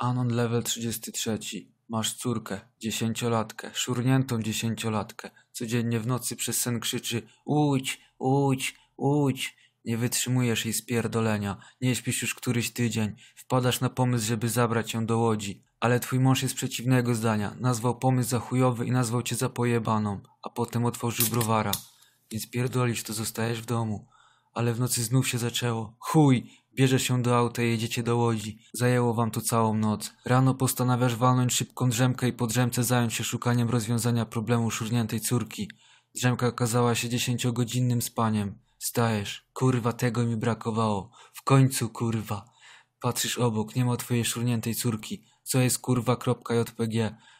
Anon level 33. Masz córkę, dziesięciolatkę, szurniętą dziesięciolatkę. Codziennie w nocy przez sen krzyczy Ujdź, ujdź, ujdź. Nie wytrzymujesz jej spierdolenia. Nie śpisz już któryś tydzień. Wpadasz na pomysł, żeby zabrać ją do łodzi. Ale twój mąż jest przeciwnego zdania. Nazwał pomysł za chujowy i nazwał cię za pojebaną. A potem otworzył browara. Więc pierdolisz, to zostajesz w domu. Ale w nocy znów się zaczęło. Chuj! Bierzesz się do auta i jedziecie do Łodzi. Zajęło wam to całą noc. Rano postanawiasz walnąć szybką drzemkę i po drzemce zająć się szukaniem rozwiązania problemu szurniętej córki. Drzemka okazała się dziesięciogodzinnym spaniem. Stajesz. Kurwa, tego mi brakowało. W końcu, kurwa. Patrzysz obok, nie ma twojej szurniętej córki. Co jest kurwa?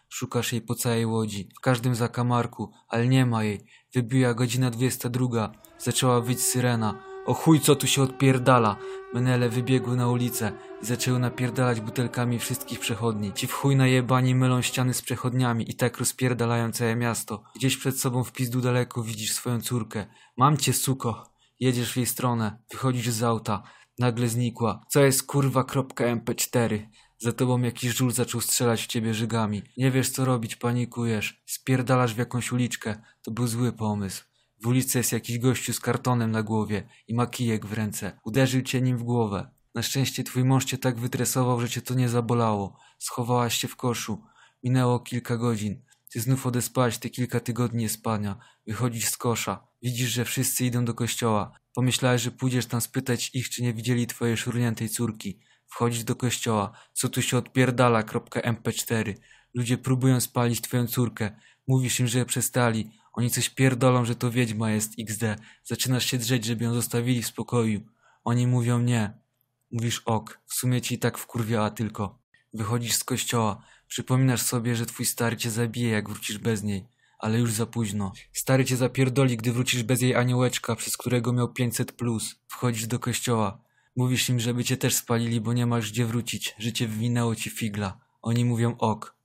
Szukasz jej po całej łodzi, w każdym zakamarku, ale nie ma jej. Wybiła godzina 22. Zaczęła wyć syrena. O chuj, co tu się odpierdala? Menele wybiegły na ulicę i zaczęły napierdalać butelkami wszystkich przechodni. Ci w chuj najebani mylą ściany z przechodniami i tak rozpierdalają całe miasto. Gdzieś przed sobą w pizdu daleko widzisz swoją córkę. Mam cię, suko. Jedziesz w jej stronę, wychodzisz z auta. Nagle znikła. Co jest kurwa kropka MP4? Za tobą jakiś żul zaczął strzelać w ciebie żygami. Nie wiesz co robić, panikujesz. Spierdalasz w jakąś uliczkę. To był zły pomysł. W ulicy jest jakiś gościu z kartonem na głowie i ma kijek w ręce. Uderzył cię nim w głowę. Na szczęście twój mąż cię tak wytresował, że cię to nie zabolało. Schowałaś się w koszu. Minęło kilka godzin. Ty znów odespałaś te kilka tygodni spania. Wychodzisz z kosza. Widzisz, że wszyscy idą do kościoła. Pomyślałeś, że pójdziesz tam spytać ich, czy nie widzieli twojej szurniętej córki. Wchodzisz do kościoła. Co tu się odpierdala? .mp4. Ludzie próbują spalić twoją córkę. Mówisz im, że przestali. Oni coś pierdolą, że to wiedźma jest XD. Zaczynasz się drzeć, żeby ją zostawili w spokoju. Oni mówią nie. Mówisz ok. W sumie ci i tak wkurwiała tylko. Wychodzisz z kościoła. Przypominasz sobie, że twój stary cię zabije, jak wrócisz bez niej. Ale już za późno. Stary cię zapierdoli, gdy wrócisz bez jej aniołeczka, przez którego miał 500 plus. Wchodzisz do kościoła. Mówisz im, żeby cię też spalili, bo nie masz gdzie wrócić. Życie wywinęło ci figla. Oni mówią ok.